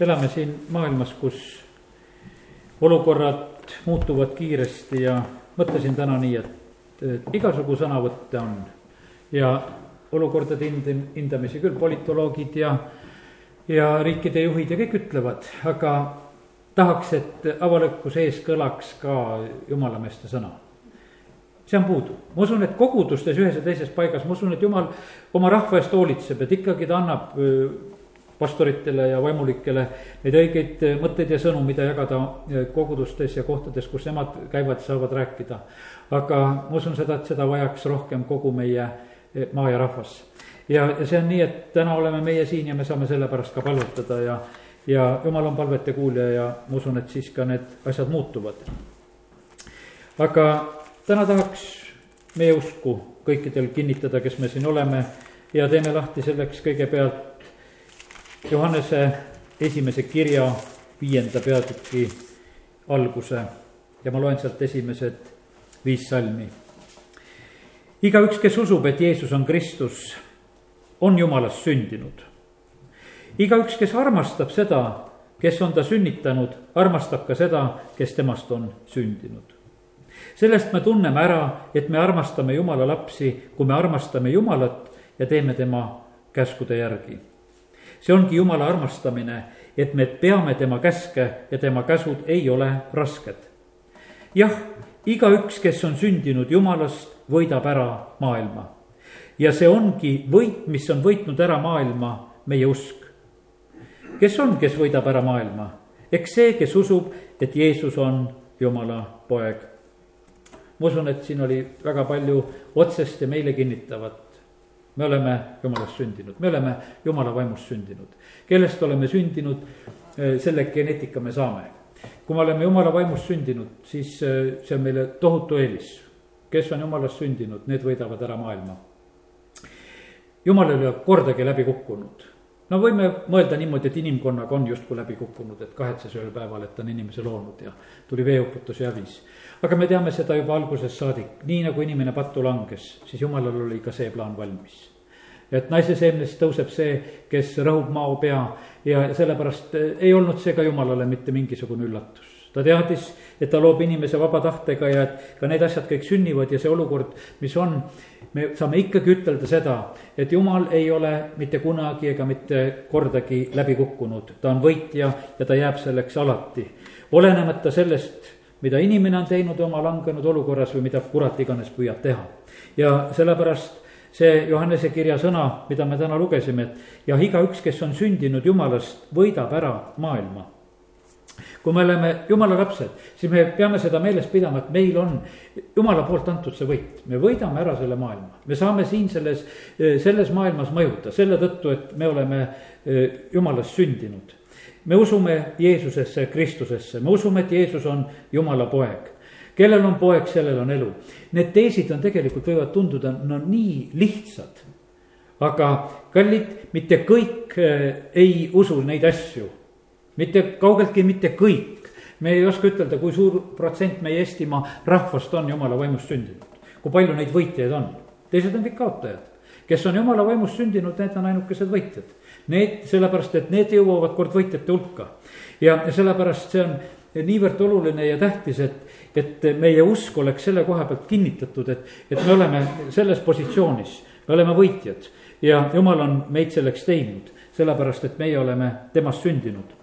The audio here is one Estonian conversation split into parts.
elame siin maailmas, kus olukorrad muutuvad kiiresti ja mõtlesin täna nii, et, et igasugu sõnavõtte on ja olukordade hind-, hindamisi küll politoloogid ja, ja riikide juhid ja kõik ütlevad, aga tahaks, et avalikkuse ees kõlaks ka jumalameeste sõna. see on puudu, ma usun, et kogudustes ühes ja teises paigas, ma usun, et jumal oma rahva eest hoolitseb, et ikkagi ta annab pastoritele ja vaimulikele neid õigeid mõtteid ja sõnu, mida jagada kogudustes ja kohtades, kus nemad käivad, saavad rääkida. aga ma usun seda, et seda vajaks rohkem kogu meie maa ja rahvas. ja, ja see on nii, et täna oleme meie siin ja me saame selle pärast ka palvetada ja, ja jumal on palvete kuulja ja ma usun, et siis ka need asjad muutuvad. aga täna tahaks meie usku kõikidel kinnitada, kes me siin oleme ja teeme lahti selleks kõigepealt Johannese esimese kirja viienda peatüki alguse ja ma loen sealt esimesed viis salmi. igaüks, kes usub, et Jeesus on Kristus, on Jumalast sündinud. igaüks, kes armastab seda, kes on ta sünnitanud, armastab ka seda, kes temast on sündinud. sellest me tunneme ära, et me armastame Jumala lapsi, kui me armastame Jumalat ja teeme tema käskude järgi see ongi Jumala armastamine, et me peame tema käske ja tema käsud ei ole rasked. jah, igaüks, kes on sündinud Jumalast, võidab ära maailma. ja see ongi võit, mis on võitnud ära maailma, meie usk. kes on, kes võidab ära maailma? eks see, kes usub, et Jeesus on Jumala poeg. ma usun, et siin oli väga palju otsest ja meile kinnitavat me oleme jumalast sündinud, me oleme jumala vaimust sündinud. kellest oleme sündinud, eh, selle geneetika me saame. kui me oleme jumala vaimust sündinud, siis eh, see on meile tohutu eelis. kes on jumalast sündinud, need võidavad ära maailma. jumal ei ole kordagi läbi kukkunud no võime mõelda niimoodi, et inimkonnaga on justkui läbi kukkunud, et kahetses ühel päeval, et on inimese loonud ja tuli veeuputus ja hävis. aga me teame seda juba algusest saadik, nii nagu inimene pattu langes, siis jumalal oli ka see plaan valmis et naise seemnest tõuseb see, kes rõhub mao pea ja sellepärast ei olnud see ka jumalale mitte mingisugune üllatus. Ta teadis, et ta loob inimese vaba tahtega ja et ka need asjad kõik sünnivad ja see olukord, mis on, me saame ikkagi ütelda seda, et jumal ei ole mitte kunagi ega mitte kordagi läbi kukkunud, ta on võitja ja ta jääb selleks alati. olenemata sellest, mida inimene on teinud oma langenud olukorras või mida kurat iganes püüab teha. ja sellepärast see Johannese kirja sõna, mida me täna lugesime, et ja igaüks, kes on sündinud jumalast, võidab ära maailma. Kui me oleme jumala lapsed, siis me peame seda meeles pidama, et meil on jumala poolt antud see võit, me võidame ära selle maailma, me saame siin selles, selles maailmas mõjuda selle tõttu, et me oleme eh, jumalast sündinud me usume Jeesusesse, Kristusesse, me usume, et Jeesus on Jumala poeg kellel on poeg, sellel on elu. Need teesid on tegelikult, võivad tunduda no nii lihtsad. aga kallid, mitte kõik äh, ei usu neid asju. Mitte kaugeltki mitte kõik. me ei oska ütelda, kui suur protsent meie Eestimaa rahvast on jumala vaimust sündinud. kui palju neid võitjaid on, teised on kõik kaotajad kes on jumala vaimust sündinud, need on ainukesed võitjad. Need, sellepärast et need jõuavad kord võitjate hulka. ja, sellepärast see on niivõrd oluline ja tähtis, et, et meie usk oleks selle koha pealt kinnitatud, et, et me oleme selles positsioonis, me oleme võitjad ja jumal on meid selleks teinud, sellepärast et meie oleme temast sündinud.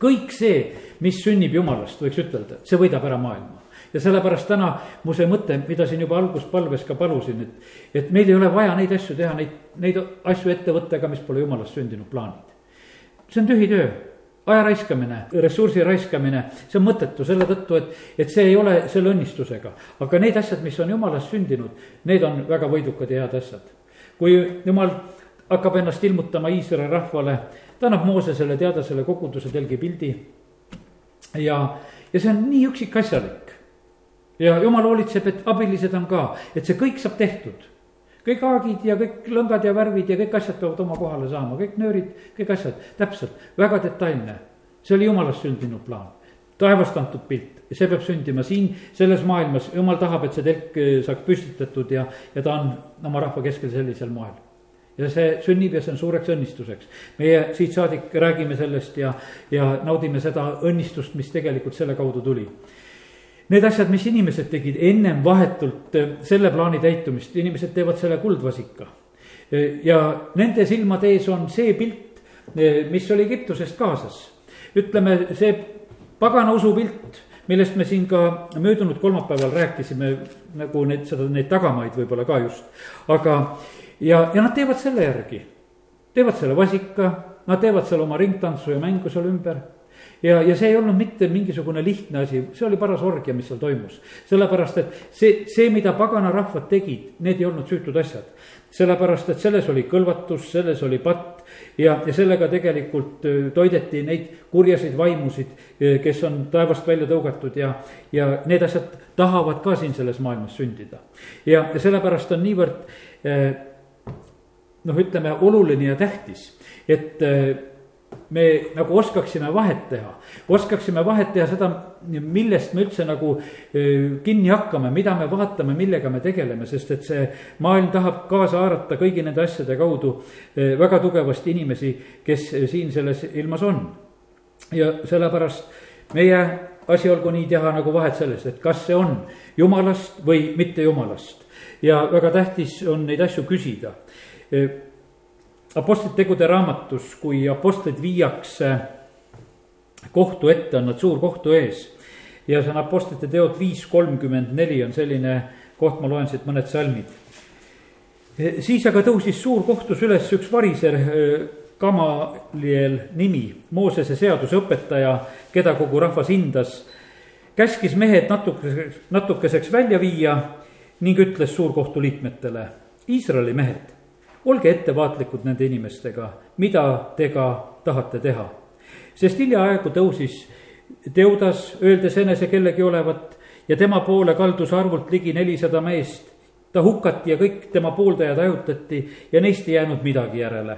Kõik see, mis sünnib jumalast, võiks ütelda, see võidab ära maailma ja sellepärast täna mu see mõte, mida siin juba alguspalves ka palusin, et, et meil ei ole vaja neid asju teha, neid, neid asju ette võtta, ega mis pole jumalast sündinud plaanid. see on tühi töö aja raiskamine, ressursi raiskamine, see on mõttetu selle tõttu, et, et see ei ole selle õnnistusega. aga need asjad, mis on jumalast sündinud, need on väga võidukad ja head asjad. kui jumal hakkab ennast ilmutama Iisraeli rahvale, ta annab Moosesele teada selle koguduse telgipildi. ja, ja see on nii üksikasjalik. ja jumal hoolitseb, et abilised on ka, et see kõik saab tehtud kõik haagid ja kõik lõngad ja värvid ja kõik asjad peavad oma kohale saama, kõik nöörid, kõik asjad, täpselt, väga detailne. see oli jumalast sündinud plaan, taevast antud pilt ja see peab sündima siin, selles maailmas, jumal tahab, et see telk eh, saaks püstitatud ja, ja ta on oma rahva keskel sellisel moel. Ja see sünnib ja see on suureks õnnistuseks. meie siit saadik räägime sellest ja, ja naudime seda õnnistust, mis tegelikult selle kaudu tuli. Need asjad, mis inimesed tegid ennem vahetult eh, selle plaani täitumist, inimesed teevad selle kuldvasika. Eh, ja nende silmade ees on see pilt, eh, mis oli Egiptusest kaasas. ütleme, see pagana usupilt millest me siin ka möödunud kolmapäeval rääkisime, nagu need, seda, neid tagamaid võib-olla ka just. aga, ja, ja nad teevad selle järgi, teevad selle vasika, nad teevad seal oma ringtantsu ja mängu seal ümber ja, ja see ei olnud mitte mingisugune lihtne asi, see oli paras orgia, mis seal toimus. sellepärast, et see, see, mida paganarahvad tegid, need ei olnud süütud asjad. sellepärast, et selles oli kõlvatus, selles oli patt ja, ja sellega tegelikult toideti neid kurjaseid vaimusid, kes on taevast välja tõugatud ja, ja need asjad tahavad ka siin selles maailmas sündida. ja, ja sellepärast on niivõrd noh, ütleme oluline ja tähtis, et me nagu oskaksime vahet teha, oskaksime vahet teha seda, millest me üldse nagu kinni hakkame, mida me vaatame, millega me tegeleme, sest et see maailm tahab kaasa haarata kõigi nende asjade kaudu väga tugevasti inimesi, kes siin selles ilmas on. ja sellepärast meie asi olgu nii teha nagu vahet selles, et kas see on jumalast või mitte jumalast. ja väga tähtis on neid asju küsida Apostlite tegude raamatus, kui apostlid viiakse kohtu ette, on nad suur kohtu ees. ja see on Apostlite teod viis kolmkümmend neli on selline koht, ma loen siit mõned salmid. siis aga tõusis suur kohtus üles üks variser, Gamaliel nimi, Moosese seaduse õpetaja, keda kogu rahvas hindas. käskis mehed natukeseks, natukeseks välja viia ning ütles suurkohtu liikmetele, Iisraeli mehed olge ettevaatlikud nende inimestega, mida te ka tahate teha. sest hiljaaegu tõusis Teudas, öeldes enese kellegi olevat ja tema poole kaldus arvult ligi nelisada meest. ta hukati ja kõik tema pooldajad ajutati ja neist ei jäänud midagi järele.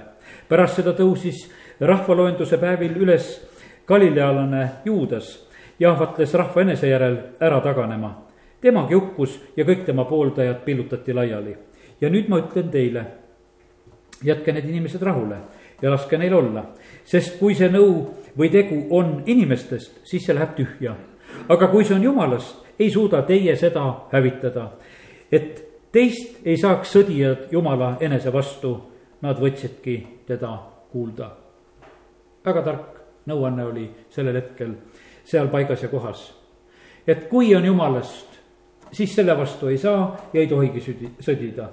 pärast seda tõusis rahvaloenduse päevil üles galilealane Juudas ja ahvatles rahva enese järel ära taganema. temagi hukkus ja kõik tema pooldajad pillutati laiali. ja nüüd ma ütlen teile jätke need inimesed rahule ja laske neil olla. sest kui see nõu või tegu on inimestest, siis see läheb tühja. aga kui see on jumalast, ei suuda teie seda hävitada. et teist ei saaks sõdijad jumala enese vastu, nad võtsidki teda kuulda. väga tark nõuanne oli sellel hetkel seal paigas ja kohas. et kui on jumalast, siis selle vastu ei saa ja ei tohigi südi, sõdida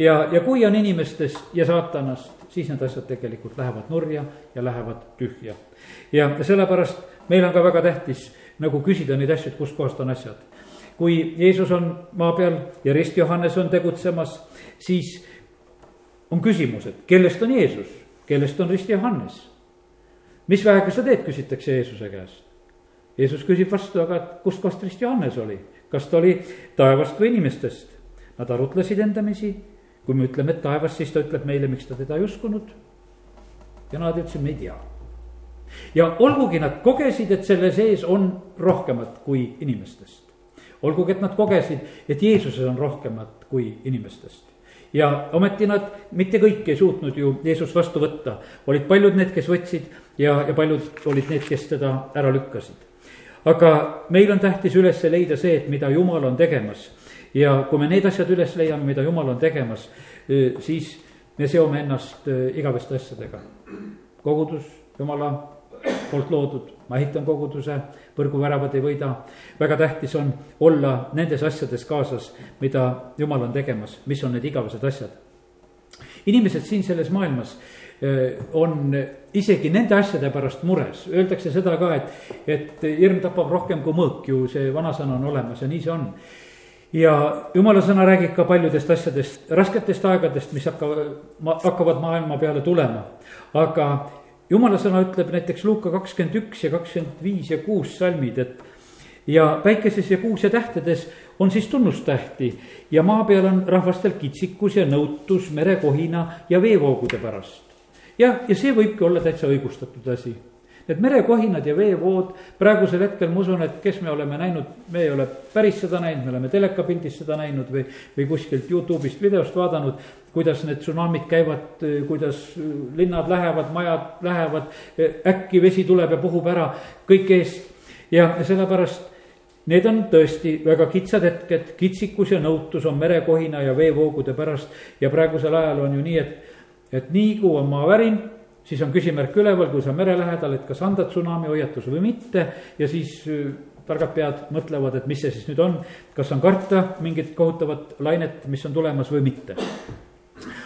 ja, ja kui on inimestest ja saatanast, siis need asjad tegelikult lähevad nurja ja lähevad tühja. ja sellepärast meil on ka väga tähtis nagu küsida neid asju, et kustkohast on asjad. kui Jeesus on maa peal ja Rist Johannes on tegutsemas, siis on küsimus, et kellest on Jeesus, kellest on Rist Johannes. mis väega sa teed, küsitakse Jeesuse käest. Jeesus küsib vastu, aga kustkohast Rist Johannes oli, kas ta oli taevast või inimestest? Nad arutlesid endamisi kui me ütleme, et taevas, siis ta ütleb meile, miks ta teda ei uskunud. ja nad ütlesid, me ei tea. ja olgugi nad kogesid, et selle sees on rohkemat kui inimestest. olgugi, et nad kogesid, et Jeesuses on rohkemat kui inimestest ja ometi nad mitte kõik ei suutnud ju Jeesust vastu võtta, olid paljud need, kes võtsid ja, ja paljud olid need, kes teda ära lükkasid. aga meil on tähtis üles leida see, et mida Jumal on tegemas ja kui me need asjad üles leiame, mida jumal on tegemas, siis me seome ennast igaveste asjadega. kogudus, jumala poolt loodud, ma ehitan koguduse, võrguväravad ei võida. väga tähtis on olla nendes asjades kaasas, mida jumal on tegemas, mis on need igavesed asjad. inimesed siin selles maailmas on isegi nende asjade pärast mures, öeldakse seda ka, et, et hirm tapab rohkem kui mõõk ju, see vanasõna on olemas ja nii see on ja jumala sõna räägib ka paljudest asjadest, rasketest aegadest, mis hakkavad, hakkavad maailma peale tulema. aga jumala sõna ütleb näiteks Luuka kakskümmend üks ja kakskümmend viis ja kuus salmid, et. ja päikeses ja kuus ja tähtedes on siis tunnustähti ja maa peal on rahvastel kitsikus ja nõutus merekohina ja veevoogude pärast. jah, ja see võibki olla täitsa õigustatud asi Need merekohinad ja veevood, praegusel hetkel ma usun, et kes me oleme näinud, me ei ole päris seda näinud, me oleme telekapildis seda näinud või, või kuskilt Youtube'ist videost vaadanud, kuidas need tsunamid käivad, kuidas linnad lähevad, majad lähevad, äkki vesi tuleb ja puhub ära kõik eest. ja sellepärast Need on tõesti väga kitsad hetked, kitsikus ja nõutus on merekohina ja veevoogude pärast ja praegusel ajal on ju nii, et, et nii kui on maavärin, siis on küsimärk üleval, kui sa mere lähedal, et kas anda tsunami hoiatus või mitte ja siis äh, targad pead mõtlevad, et mis see siis nüüd on, kas on karta mingit kohutavat lainet, mis on tulemas või mitte.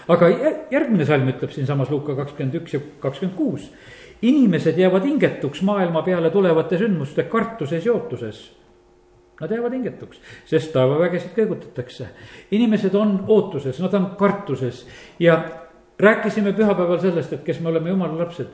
aga järgmine salm ütleb siinsamas Luuka kakskümmend üks ja kakskümmend kuus. inimesed jäävad hingetuks maailma peale tulevate sündmuste kartuses ja ootuses Nad jäävad hingetuks, sest taevavägesid kõigutatakse. inimesed on ootuses, nad on kartuses ja rääkisime pühapäeval sellest, et kes me oleme jumala lapsed.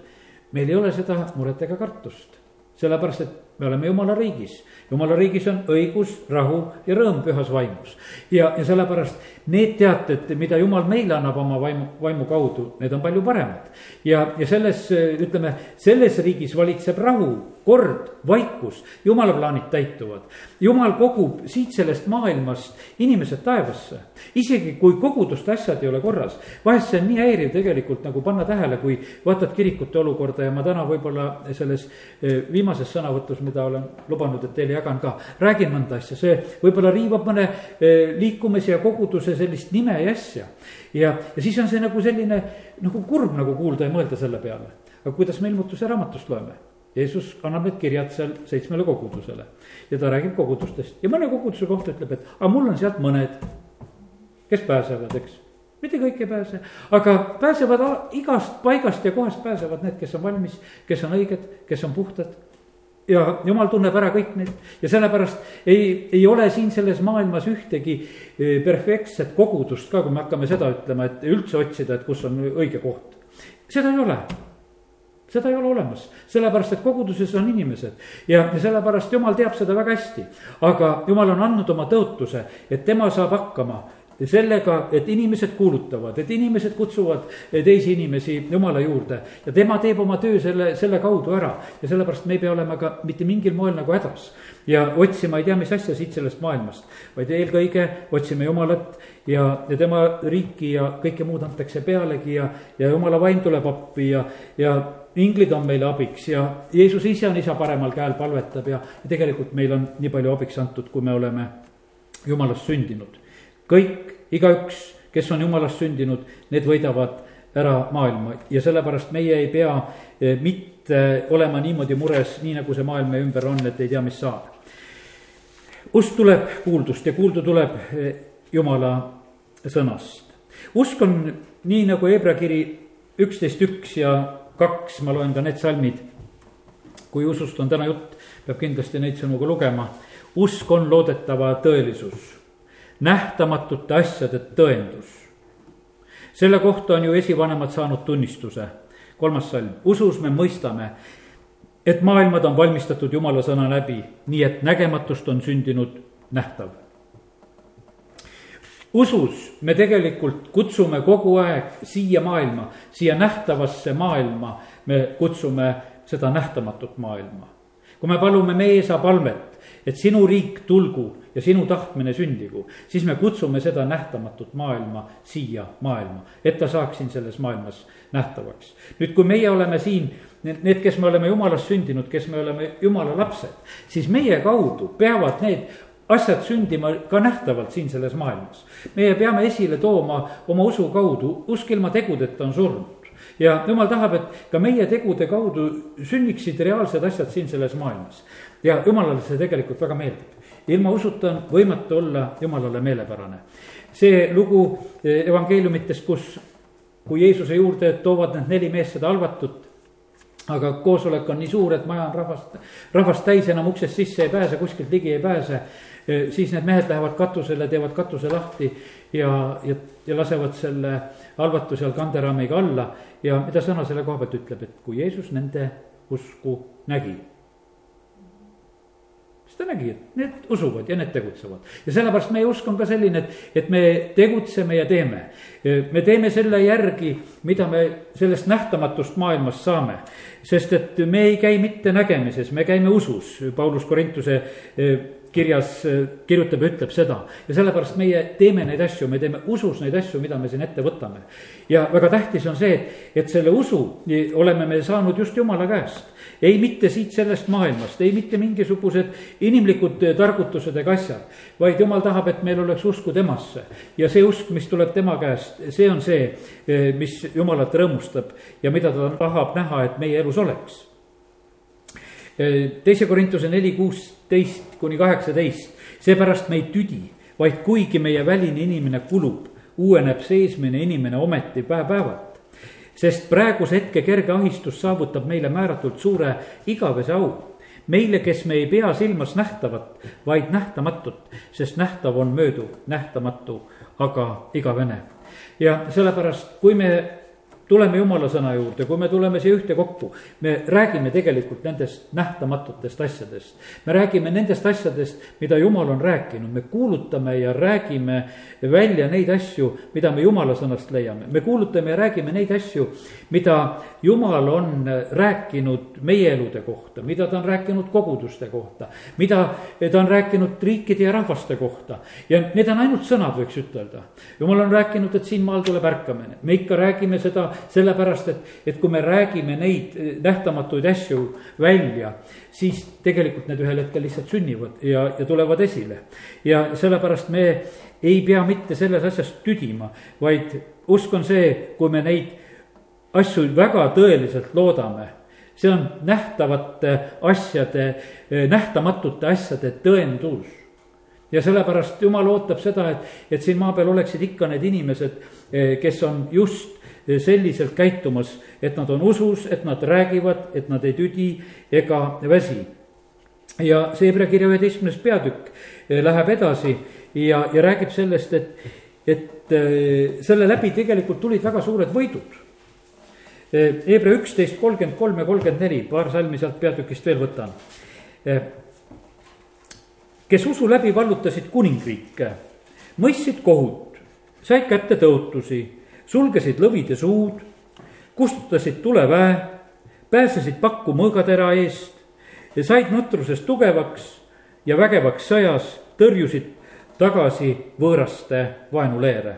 meil ei ole seda muret ega kartust, sellepärast et me oleme jumala riigis. jumala riigis on õigus, rahu ja rõõm pühas vaimus. ja, ja sellepärast need teated, mida jumal meile annab oma vaimu, vaimu kaudu, need on palju paremad. ja, ja selles, ütleme, selles riigis valitseb rahu kord, vaikus, jumala plaanid täituvad. jumal kogub siit sellest maailmast inimesed taevasse. isegi kui koguduste asjad ei ole korras, vahest see on nii häiriv tegelikult nagu panna tähele, kui vaatad kirikute olukorda ja ma täna võib-olla selles eh, viimases sõnavõtus, mida olen lubanud, et teile jagan ka, räägin mõnda asja, see võib-olla riivab mõne eh, liikumise ja koguduse sellist nime ja asja. ja, ja siis on see nagu selline nagu kurb nagu kuulda ja mõelda selle peale. aga kuidas me ilmutuse raamatust loeme? Jeesus annab need kirjad seal seitsmele kogudusele ja ta räägib kogudustest ja mõne koguduse kohta ütleb, et aga mul on sealt mõned, kes pääsevad, eks. mitte kõik ei pääse, aga pääsevad igast paigast ja kohast pääsevad need, kes on valmis, kes on õiged, kes on puhtad. Ja jumal tunneb ära kõik need ja sellepärast ei, ei ole siin selles maailmas ühtegi e, perfektset kogudust ka, kui me hakkame seda ütlema, et üldse otsida, et kus on õige koht. seda ei ole seda ei ole olemas, sellepärast et koguduses on inimesed ja, ja sellepärast jumal teab seda väga hästi. aga jumal on andnud oma tõotuse, et tema saab hakkama sellega, et inimesed kuulutavad, et inimesed kutsuvad teisi inimesi jumala juurde. ja tema teeb oma töö selle, selle kaudu ära ja sellepärast me ei pea olema ka mitte mingil moel nagu hädas. ja otsima ei tea mis asja siit sellest maailmast, vaid eelkõige otsime jumalat ja, ja tema riiki ja kõike muud antakse pealegi ja, ja jumala vaim tuleb appi ja, ja inglid on meile abiks ja Jeesus ise on isa paremal käel, palvetab ja, ja tegelikult meil on nii palju abiks antud, kui me oleme jumalast sündinud. Kõik, igaüks, kes on jumalast sündinud, need võidavad ära maailma ja sellepärast meie ei pea eh, mitte olema niimoodi mures, nii nagu see maailm meie ümber on, et ei tea, mis saab. usk tuleb kuuldust ja kuuldu tuleb eh, jumala sõnast. usk on nii nagu Hebra kiri üksteist üks ja kaks, ma loen ka need salmid. kui usust on täna jutt, peab kindlasti neid sõnu ka lugema. usk on loodetava tõelisus, nähtamatute asjade tõendus. selle kohta on ju esivanemad saanud tunnistuse. kolmas salm, usus me mõistame, et maailmad on valmistatud jumala sõna läbi, nii et nägematust on sündinud nähtav usus me tegelikult kutsume kogu aeg siia maailma, siia nähtavasse maailma, me kutsume seda nähtamatut maailma. kui me palume Meesa palvet, et sinu riik tulgu ja sinu tahtmine sündigu, siis me kutsume seda nähtamatut maailma siia maailma, et ta saaks siin selles maailmas nähtavaks. nüüd, kui meie oleme siin need, kes me oleme jumalast sündinud, kes me oleme jumala lapsed, siis meie kaudu peavad need asjad sündima ka nähtavalt siin selles maailmas. meie peame esile tooma oma usu kaudu, usk ilma tegudeta on surnud. Ja jumal tahab, et ka meie tegude kaudu sünniksid reaalsed asjad siin selles maailmas. ja jumalale see tegelikult väga meeldib. ilma usuta on võimatu olla jumalale meelepärane. see lugu evangeeliumitest, kus, kui Jeesuse juurde toovad need neli meest seda halvatut aga koosolek on nii suur, et maja on rahvast, rahvast täis, enam uksest sisse ei pääse, kuskilt ligi ei pääse siis need mehed lähevad katusele, teevad katuse lahti ja, ja, ja lasevad selle halvatu seal kanderaamiga alla. ja mida sõna selle koha pealt ütleb, et kui Jeesus nende usku nägi, ta nägi, et need usuvad ja need tegutsevad. ja sellepärast meie usk on ka selline, et, et me tegutseme ja teeme. me teeme selle järgi, mida me sellest nähtamatust maailmast saame. sest et me ei käi mitte nägemises, me käime usus, Paulus Korintuse kirjas äh, kirjutab ja ütleb seda. ja sellepärast meie teeme neid asju, me teeme usus neid asju, mida me siin ette võtame. ja väga tähtis on see, et, selle usu oleme me saanud just jumala käest. ei mitte siit sellest maailmast, ei mitte mingisugused inimlikud äh, targutused ega asjad. vaid jumal tahab, et meil oleks usku temasse. ja see usk, mis tuleb tema käest, see on see, äh, mis jumalat rõõmustab ja mida ta tahab näha, et meie elus oleks teise Korintuse neli, kuusteist kuni kaheksateist, seepärast me ei tüdi, vaid kuigi meie väline inimene kulub, uueneb seesmine inimene ometi päev-päevalt. sest praeguse hetke kerge ahistus saavutab meile määratult suure igavese au. meile, kes me ei pea silmas nähtavat, vaid nähtamatut, sest nähtav on mööduv, nähtamatu aga igavene. ja sellepärast, kui me tuleme jumala sõna juurde, kui me tuleme siia ühtekokku, me räägime tegelikult nendest nähtamatutest asjadest. me räägime nendest asjadest, mida jumal on rääkinud, me kuulutame ja räägime välja neid asju, mida me jumala sõnast leiame. me kuulutame ja räägime neid asju, mida jumal on rääkinud meie elude kohta, mida ta on rääkinud koguduste kohta, mida ta on rääkinud riikide ja rahvaste kohta. ja need on ainult sõnad, võiks ütelda. jumal on rääkinud, et siin maal tuleb ärkamine, me ikka räägime seda sellepärast et, et kui me räägime neid nähtamatuid asju välja, siis tegelikult need ühel hetkel lihtsalt sünnivad ja, ja tulevad esile. ja sellepärast me ei pea mitte selles asjas tüdima, vaid usk on see, kui me neid asju väga tõeliselt loodame see on nähtavate asjade, nähtamatute asjade tõendus. ja sellepärast jumal ootab seda, et, et siin maa peal oleksid ikka need inimesed, kes on just selliselt käitumas, et nad on usus, et nad räägivad, et nad ei tüdi ega väsi. ja see Hebra kirja üheteistkümnes peatükk eh, läheb edasi ja, ja räägib sellest, et, et eh, selle läbi tegelikult tulid väga suured võidud. Eh, Hebra üksteist, kolmkümmend kolm ja kolmkümmend neli, paar salmi sealt peatükist veel võtan. kes usu läbi vallutasid kuningriike, mõistsid kohut, said kätte tõotusi sulgesid lõvide suud, kustutasid tuleväe, pääsesid pakku mõõgatera eest ja said nõtrusest tugevaks ja vägevaks sõjas tõrjusid tagasi võõraste vaenuleere.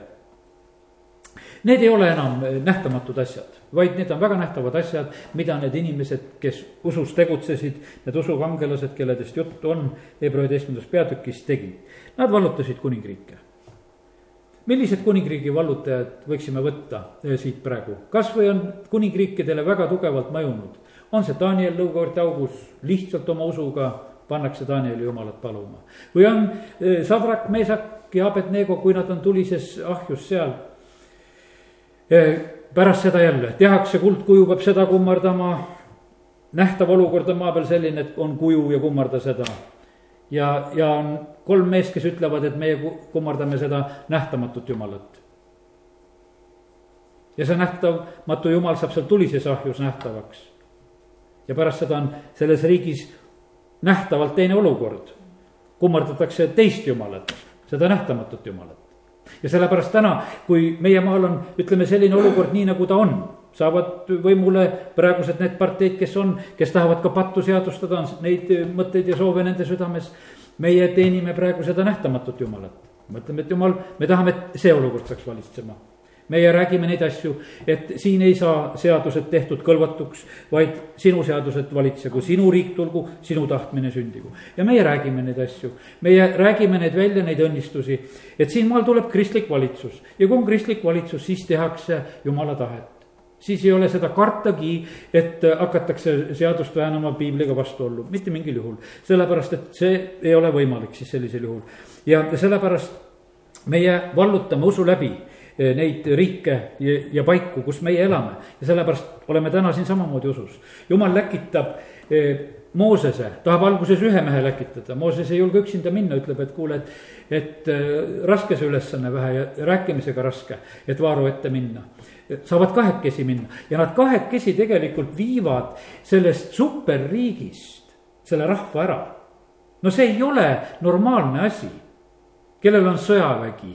Need ei ole enam nähtamatud asjad, vaid need on väga nähtavad asjad, mida need inimesed, kes usus tegutsesid, need usukangelased, kelledest juttu on, Hebra üheteistkümnendas peatükis tegid. Nad vallutasid kuningriike millised kuningriigi vallutajad võiksime võtta eh, siit praegu, kasvõi on kuningriikidele väga tugevalt mõjunud. on see Daniel lõukaarti augus, lihtsalt oma usuga pannakse Danieli jumalat paluma. või on eh, Sadrak, Meesak ja Abednego, kui nad on tulises ahjus seal. Eh, pärast seda jälle tehakse kuldkuju, peab seda kummardama. nähtav olukord on maa peal selline, et on kuju ja kummarda seda ja, ja on kolm meest, kes ütlevad, et meie kummardame seda nähtamatut jumalat. ja see nähtamatu jumal saab seal tulises ahjus nähtavaks. ja pärast seda on selles riigis nähtavalt teine olukord. kummardatakse teist jumalat, seda nähtamatut jumalat. ja sellepärast täna, kui meie maal on, ütleme, selline olukord, nii nagu ta on saavad võimule praegused need parteid, kes on, kes tahavad ka pattu seadustada, on neid mõtteid ja soove nende südames. meie teenime praegu seda nähtamatut jumalat. mõtleme, et jumal, me tahame, et see olukord saaks valitsema. meie räägime neid asju, et siin ei saa seadused tehtud kõlvatuks, vaid sinu seadused valitsegu, sinu riik tulgu, sinu tahtmine sündigu. ja meie räägime neid asju, meie räägime neid välja, neid õnnistusi, et siin maal tuleb kristlik valitsus ja kui on kristlik valitsus, siis tehakse jumala tahet siis ei ole seda kartagi, et hakatakse seadust väänama piibliga vastuollu, mitte mingil juhul. sellepärast, et see ei ole võimalik siis sellisel juhul. ja sellepärast meie vallutame usu läbi eh, neid riike ja, ja paiku, kus meie elame. ja sellepärast oleme täna siin samamoodi usus. jumal läkitab eh, Moosese, tahab alguses ühe mehe läkitada, Mooses ei julge üksinda minna, ütleb, et kuule, et, et eh, raske see ülesanne vähe ja rääkimisega raske, et Vaaro ette minna saavad kahekesi minna ja nad kahekesi tegelikult viivad sellest superriigist selle rahva ära. no see ei ole normaalne asi, kellel on sõjavägi.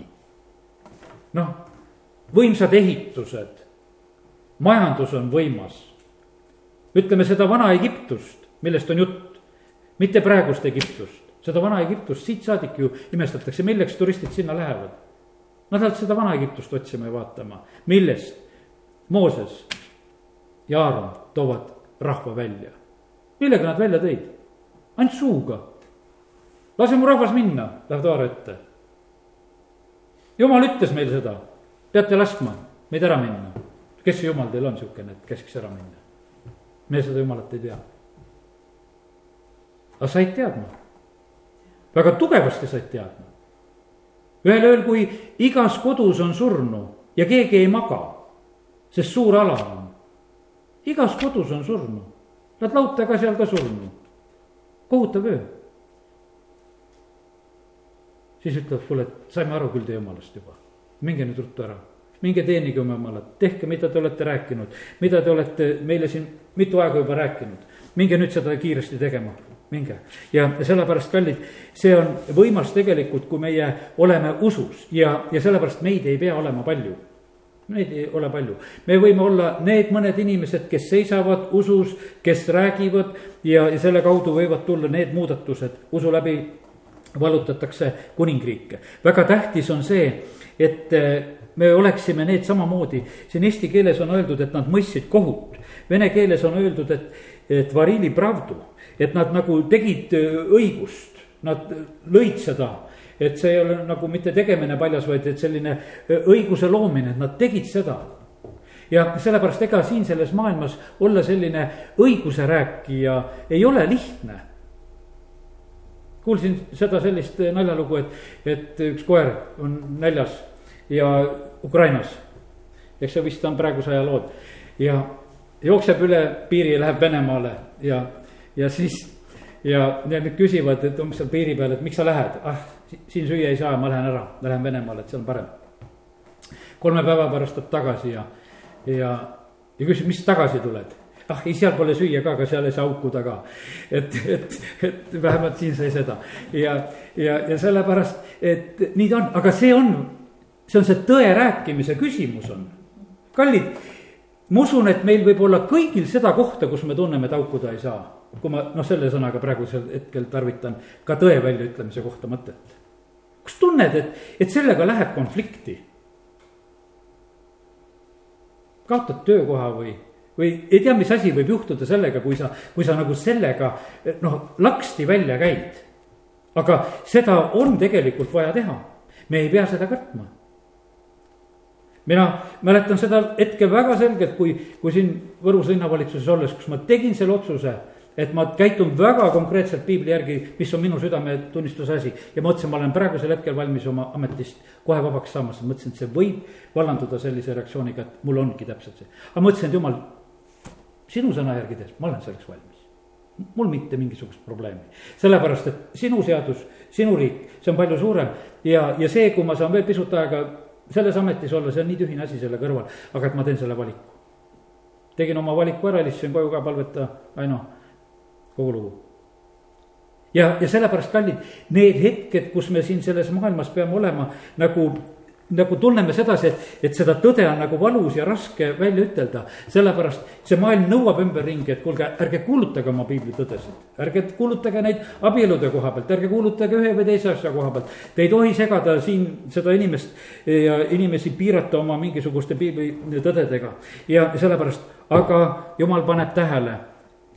noh, võimsad ehitused, majandus on võimas. ütleme seda Vana-Egiptust, millest on jutt, mitte praegust Egiptust, seda Vana-Egiptust, siit saadik ju imestatakse, milleks turistid sinna lähevad. Nad lähevad seda Vana-Egiptust otsima ja vaatama, millest Mooses ja Aaron toovad rahva välja. millega nad välja tõid? ainult suuga. lase mu rahvas minna, läheb Taaro ette. jumal ütles meile seda, peate laskma meid ära minna. kes see jumal teil on siukene, et käskiks ära minna? me seda jumalat ei tea. aga said teadma, väga tugevasti said teadma. ühel ööl, kui igas kodus on surnu ja keegi ei maga, sest suur ala on, igas kodus on surnu, nad lauta ka seal ka surnu, kohutav öö. Siis ütlevad, kuule, et saime aru küll teie jumalast juba, minge nüüd ruttu ära. Minge teenige oma jumalat, tehke, mida te olete rääkinud, mida te olete meile siin mitu aega juba rääkinud. minge nüüd seda kiiresti tegema, minge. ja sellepärast, kallid, see on võimas tegelikult, kui meie oleme usus. Ja, ja sellepärast meid ei pea olema palju. Neid ei ole palju, me võime olla need mõned inimesed, kes seisavad usus, kes räägivad ja, ja selle kaudu võivad tulla need muudatused usu läbi vallutatakse kuningriike. väga tähtis on see, et me oleksime need samamoodi, siin eesti keeles on öeldud, et nad mõistsid kohut. Vene keeles on öeldud, et, et varili pravdu, et nad nagu tegid äh, õigust, nad lõid seda. Et see ei ole nagu mitte tegemine paljas, vaid et selline äh, õiguse loomine, et nad tegid seda ja sellepärast ega siin selles maailmas olla selline õiguse rääkija ei ole lihtne. kuulsin seda sellist naljalugu, et, et üks koer on näljas ja Ukrainas. eks see vist on praeguse aja lood ja jookseb üle piiri ja läheb Venemaale ja, ja siis. Ja, nüüd küsivad, et umbes seal piiri peal, et miks sa lähed, ah siin süüa ei saa, ma lähen ära, ma lähen Venemaale, et see on parem. kolme päeva pärast tuleb tagasi ja, ja, ja küsib, mis tagasi tuled ah ei, seal pole süüa ka, aga seal ei saa haukuda ka. et, et, et vähemalt siin sai seda ja, ja, ja sellepärast, et nii ta on, aga see on see on see tõe rääkimise küsimus on. kallid, ma usun, et meil võib olla kõigil seda kohta, kus me tunneme, et haukuda ei saa. Kui ma noh, selle sõnaga praegusel hetkel tarvitan ka tõe väljaütlemise kohta mõtet. kas tunned, et, et sellega läheb konflikti? kaotad töökoha või, või ei tea, mis asi võib juhtuda sellega, kui sa, kui sa nagu sellega noh, laksti välja käid. aga seda on tegelikult vaja teha, me ei pea seda kartma mina mäletan seda hetke väga selgelt, kui, kui siin Võrus linnavalitsuses olles, kus ma tegin selle otsuse et ma käitun väga konkreetselt piibli järgi, mis on minu südametunnistuse asi. ja mõtlesin, ma olen praegusel hetkel valmis oma ametist kohe vabaks saama, sest mõtlesin, et see võib vallanduda sellise reaktsiooniga, et mul ongi täpselt see. aga mõtlesin, et jumal, sinu sõna järgi tehes, ma olen selleks valmis. mul mitte mingisugust probleemi, sellepärast et sinu seadus, sinu riik, see on palju suurem ja, ja see, kui ma saan veel pisut aega selles ametis olla, see on nii tühine asi selle kõrval, aga et ma teen selle valiku. tegin oma valiku ära, helistasin koju ka, palveta, Aino, kogu lugu. ja, ja sellepärast, kallid, need hetked, kus me siin selles maailmas peame olema nagu nagu tunneme sedasi, et, et seda tõde on nagu valus ja raske välja ütelda. sellepärast see maailm nõuab ümberringi, et kuulge, ärge kuulutage oma piiblitõdesid. ärge kuulutage neid abielude koha pealt, ärge kuulutage ühe või teise asja koha pealt. Te ei tohi segada siin seda inimest ja inimesi piirata oma mingisuguste piiblitõdedega. ja sellepärast, aga jumal paneb tähele,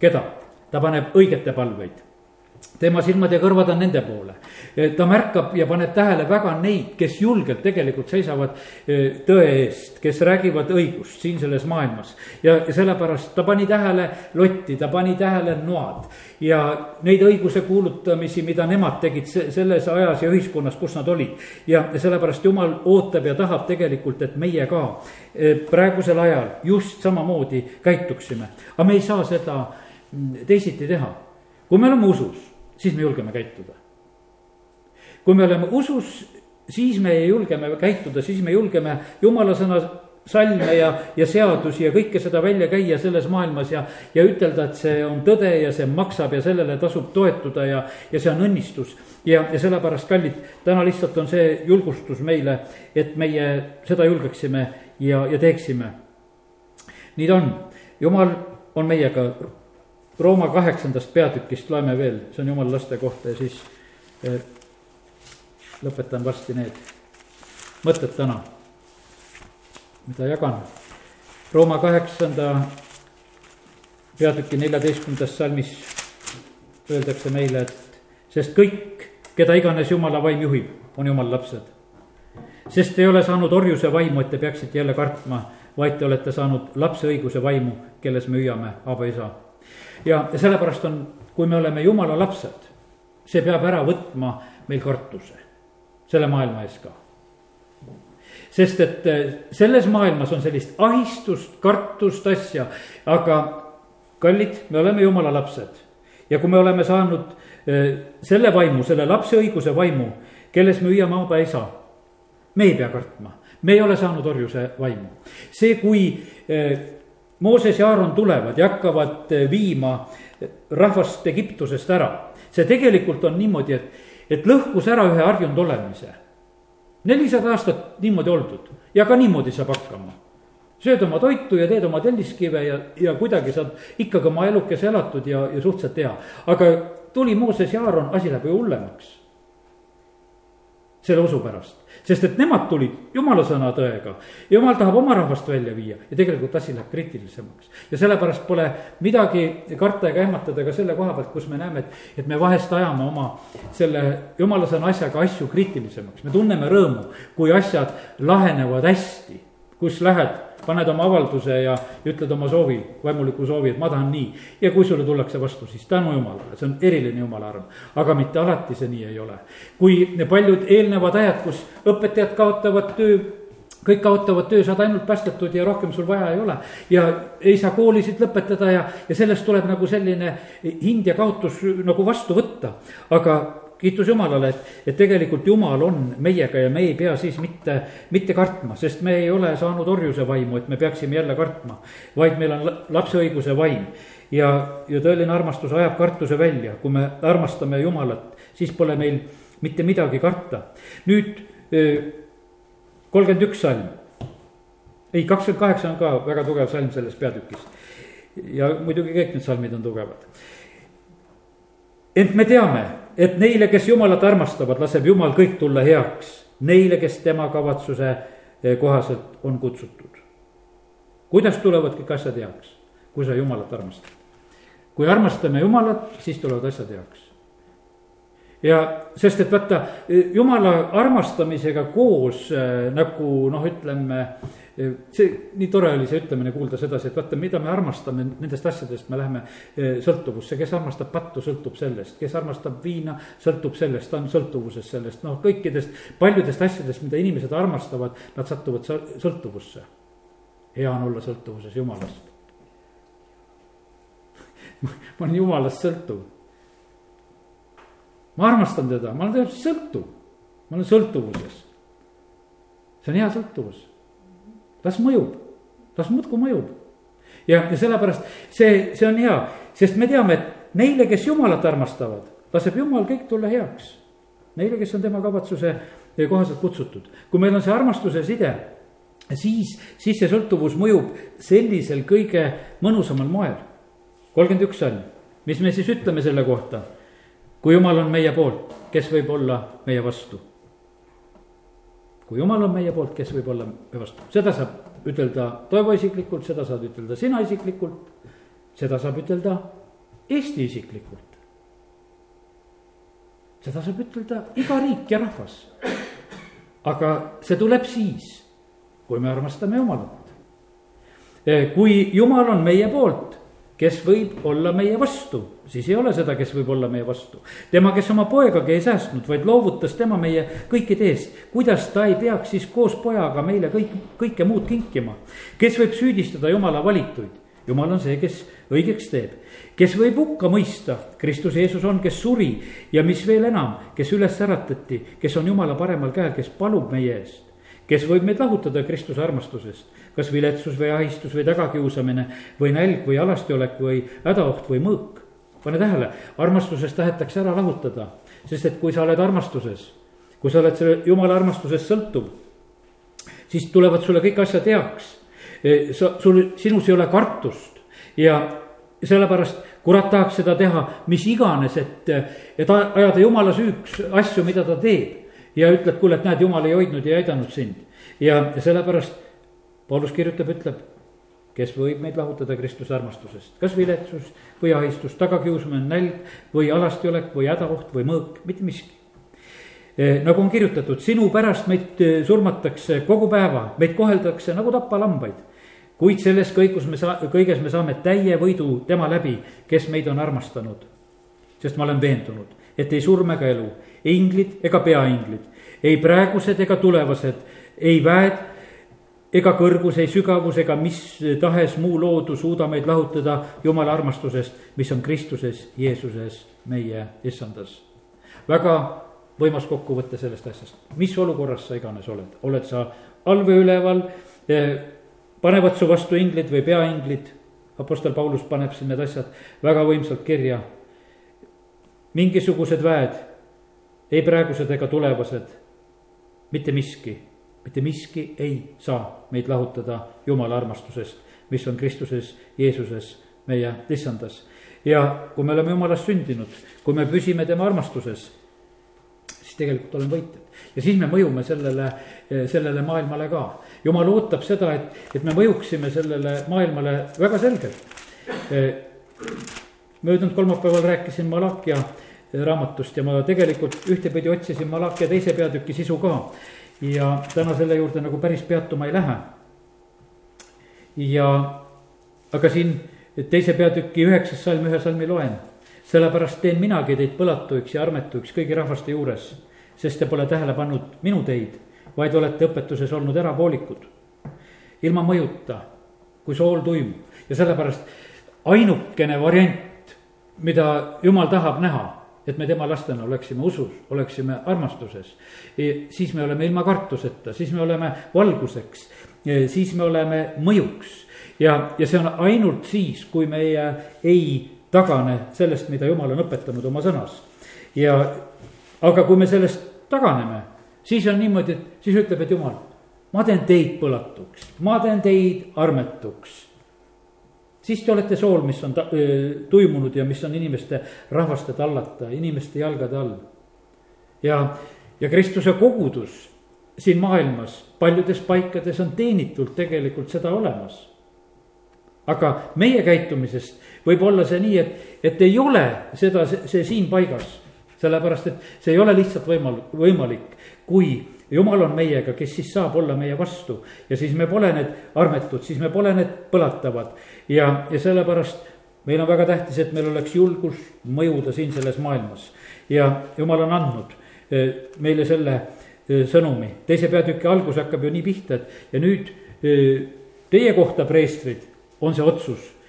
keda? Ta paneb õigete palveid tema silmad ja kõrvad on nende poole. ta märkab ja paneb tähele väga neid, kes julgelt tegelikult seisavad e, tõe eest, kes räägivad õigust siin selles maailmas. ja, sellepärast ta pani tähele Lotti, ta pani tähele Noad ja neid õiguse kuulutamisi, mida nemad tegid selles ajas ja ühiskonnas, kus nad olid. ja sellepärast jumal ootab ja tahab tegelikult, et meie ka e, praegusel ajal just samamoodi käituksime. aga me ei saa seda teisiti teha kui me oleme usus siis me julgeme käituda. kui me oleme usus, siis me julgeme käituda, siis me julgeme jumala sõna salme ja, ja seadusi ja kõike seda välja käia selles maailmas ja, ja ütelda, et see on tõde ja see maksab ja sellele tasub toetuda ja, ja see on õnnistus. ja, ja sellepärast, kallid, täna lihtsalt on see julgustus meile, et meie seda julgeksime ja, ja teeksime. nii ta on, jumal on meiega. Rooma kaheksandast peatükist loeme veel, see on jumala laste kohta ja siis eh, lõpetan varsti need mõtted täna mida jagan. Rooma kaheksanda peatüki neljateistkümnendas salmis öeldakse meile, et sest kõik, keda iganes jumala vaim juhib, on jumala lapsed. sest ei ole saanud orjuse vaimu, et te peaksite jälle kartma, vaid te olete saanud lapse õiguse vaimu, kelles me hüüame, Aba isa. Ja, sellepärast on, kui me oleme jumala lapsed, see peab ära võtma meil kartuse, selle maailma ees ka sest et eh, selles maailmas on sellist ahistust, kartust, asja, aga kallid, me oleme jumala lapsed. ja kui me oleme saanud eh, selle vaimu, selle lapse õiguse vaimu, kelles me hüüame amba isa, me ei pea kartma, me ei ole saanud orjuse vaimu. see, kui eh, Mooses ja Aaron tulevad ja hakkavad viima rahvast Egiptusest ära, see tegelikult on niimoodi, et, et lõhkus ära ühe harjunud olemise nelisada aastat niimoodi oldud ja ka niimoodi saab hakkama. sööd oma toitu ja teed oma telliskive ja, ja kuidagi saad ikkagi oma elukese elatud ja, ja suhteliselt hea. aga tuli Mooses ja Aaron, asi läheb ju hullemaks. Selle usu pärast sest et nemad tulid jumala sõna tõega. jumal tahab oma rahvast välja viia ja tegelikult asi läheb kriitilisemaks. ja sellepärast pole midagi karta ega ehmatada ka selle koha pealt, kus me näeme, et, et me vahest ajame oma selle jumala sõna asjaga asju kriitilisemaks. me tunneme rõõmu, kui asjad lahenevad hästi, kus lähed paned oma avalduse ja ütled oma soovi, vaimuliku soovi, et ma tahan nii. ja kui sulle tullakse vastu, siis tänu jumalale, see on eriline jumala arm. aga mitte alati see nii ei ole. kui paljud eelnevad ajad, kus õpetajad kaotavad töö kõik kaotavad töö, saad ainult päästetud ja rohkem sul vaja ei ole. ja ei saa koolisid lõpetada ja, ja sellest tuleb nagu selline hind ja kaotus nagu vastu võtta. aga kiitus Jumalale, et, et tegelikult Jumal on meiega ja me ei pea siis mitte, mitte kartma, sest me ei ole saanud orjuse vaimu, et me peaksime jälle kartma. vaid meil on lapse õiguse vaim ja, ja tõeline armastus ajab kartuse välja, kui me armastame Jumalat, siis pole meil mitte midagi karta. nüüd kolmkümmend üks salm, ei, kakskümmend kaheksa on ka väga tugev salm selles peatükis. ja muidugi kõik need salmid on tugevad. ent me teame et neile, kes Jumalat armastavad, laseb Jumal kõik tulla heaks. Neile, kes tema kavatsuse eh, kohaselt on kutsutud. kuidas tulevad kõik asjad heaks, kui sa Jumalat armastad? kui armastame Jumalat, siis tulevad asjad heaks. ja sest, et vaata, Jumala armastamisega koos äh, nagu noh, ütleme see, nii tore oli see ütlemine kuulda sedasi, et vaata, mida me armastame nendest asjadest, me läheme sõltuvusse, kes armastab pattu, sõltub sellest, kes armastab viina, sõltub sellest, ta on sõltuvuses sellest, noh, kõikidest paljudest asjadest, mida inimesed armastavad, nad satuvad sõltuvusse. hea on olla sõltuvuses jumalast. Ma olen jumalast sõltuv. ma armastan teda, ma olen temast sõltuv, ma olen sõltuvuses. see on hea sõltuvus las mõjub, las muudkui mõjub. ja, ja sellepärast see, see on hea, sest me teame, et neile, kes jumalat armastavad, laseb jumal kõik tulla heaks. Neile, kes on tema kavatsuse kohaselt kutsutud, kui meil on see armastuse side, siis, siis see sõltuvus mõjub sellisel kõige mõnusamal moel. kolmkümmend üks salm, mis me siis ütleme selle kohta? kui jumal on meie poolt, kes võib olla meie vastu kui jumal on meie poolt, kes võib olla meie vastu, seda saab ütelda Toivo isiklikult, seda saad ütelda sina isiklikult. seda saab ütelda Eesti isiklikult. seda saab ütelda iga riik ja rahvas. aga see tuleb siis, kui me armastame Jumalat. kui Jumal on meie poolt, kes võib olla meie vastu, siis ei ole seda, kes võib olla meie vastu. tema, kes oma poegagi ei säästnud, vaid loovutas tema meie kõikide eest. kuidas ta ei peaks siis koos pojaga meile kõik, kõike muud kinkima? kes võib süüdistada jumala valituid? jumal on see, kes õigeks teeb. kes võib hukka mõista? Kristus Jeesus on, kes suri ja mis veel enam, kes üles äratati, kes on jumala paremal käel, kes palub meie eest kes võib meid lahutada Kristuse armastusest. kas viletsus või ahistus või tagakiusamine või nälg või alastiolek või hädaoht või mõõk. pane tähele, armastusest tahetakse ära lahutada, sest et kui sa oled armastuses, kui sa oled selle jumala armastusest sõltuv, siis tulevad sulle kõik asjad heaks. sa, sul, sinus ei ole kartust ja sellepärast kurat tahaks seda teha mis iganes, et, et ajada jumala süüks asju, mida ta teeb. Ja ütleb, kuule, et näed, jumal ei hoidnud ja aidanud sind. ja, sellepärast Paulus kirjutab, ütleb, kes võib meid lahutada Kristuse armastusest, kas viletsus või ahistus, tagakiusamine, nälg või alastiolek või hädaoht või mõõk, mitte miski. E, nagu on kirjutatud, sinu pärast meid e, surmatakse kogu päeva, meid koheldakse nagu tappalambaid. Kuid selles kõigus me saa-, kõiges me saame täie võidu tema läbi, kes meid on armastanud. sest ma olen veendunud, et ei surm ega elu, inglid ega peainglid, ei praegused ega tulevased, ei väed ega kõrgus, ei sügavus ega mis tahes muu loodu suuda meid lahutada Jumala armastusest, mis on Kristuses Jeesuses meie issandas. väga võimas kokkuvõte sellest asjast, mis olukorras sa iganes oled, oled sa all või üleval eh, panevad su vastu inglid või peainglid, Apostel Paulus paneb siin need asjad väga võimsalt kirja. mingisugused väed, ei praegused ega tulevased, mitte miski, mitte miski ei saa meid lahutada Jumala armastusest, mis on Kristuses Jeesuses meie issandas. ja kui me oleme Jumalast sündinud, kui me püsime tema armastuses, siis tegelikult oleme võitjad ja siis me mõjume sellele, sellele maailmale ka. jumal ootab seda, et, et me mõjuksime sellele maailmale väga selgelt. möödunud kolmapäeval rääkisin Malakia raamatust ja ma tegelikult ühtepidi otsisin Malakia teise peatüki sisu ka. ja täna selle juurde nagu päris peatuma ei lähe. ja, aga siin teise peatüki üheksas salm, ühe salmi loen sellepärast teen minagi teid põlatuiks ja armetuiks kõigi rahvaste juures sest te pole tähele pannud minu teid, vaid olete õpetuses olnud erapoolikud. ilma mõjuta, kui sool tuimub ja sellepärast ainukene variant, mida jumal tahab näha, et me tema lastena oleksime usus, oleksime armastuses, siis me oleme ilma kartuseta, siis me oleme valguseks, siis me oleme mõjuks. ja, ja see on ainult siis, kui meie ei tagane sellest, mida jumal on õpetanud oma sõnas. ja aga kui me sellest taganeme, siis on niimoodi, et siis ütleb, et jumal, ma teen teid põlatuks, ma teen teid armetuks. Siis te olete sool, mis on ta, öö, tuimunud ja mis on inimeste rahvaste tallata, inimeste jalgade all. ja, ja Kristuse kogudus siin maailmas paljudes paikades on teenitult tegelikult seda olemas. aga meie käitumisest võib olla see nii, et, et ei ole seda, see, siin paigas sellepärast et see ei ole lihtsalt võimal-, võimalik, kui jumal on meiega, kes siis saab olla meie vastu. ja siis me pole need armetud, siis me pole need põlatavad ja, ja sellepärast meil on väga tähtis, et meil oleks julgus mõjuda siin selles maailmas. ja jumal on andnud eh, meile selle eh, sõnumi, teise peatüki algus hakkab ju nii pihta, et ja nüüd eh, teie kohta, preestrid, on see otsus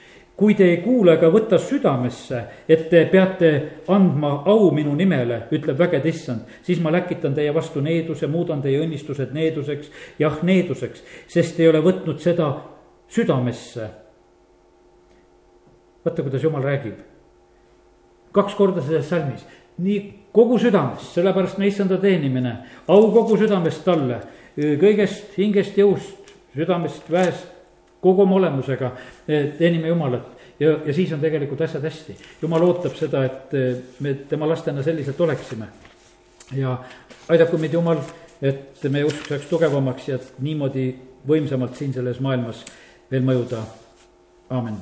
kui te ei kuule ega võta südamesse, et te peate andma au minu nimele, ütleb vägede issand, siis ma läkitan teie vastu needuse, muudan teie õnnistused needuseks, jah, needuseks, sest ei ole võtnud seda südamesse. vaata, kuidas jumal räägib. kaks korda selles salmis, nii kogu südamest, sellepärast me issanda teenimine, au kogu südamest talle, kõigest hingest, jõust, südamest, väest kogu oma olemusega teenime Jumalat ja, ja siis on tegelikult asjad hästi. Jumal ootab seda, et eh, me tema lastena selliselt oleksime. ja aidaku meid Jumal, et meie usk saaks tugevamaks ja niimoodi võimsamalt siin selles maailmas veel mõjuda. aamen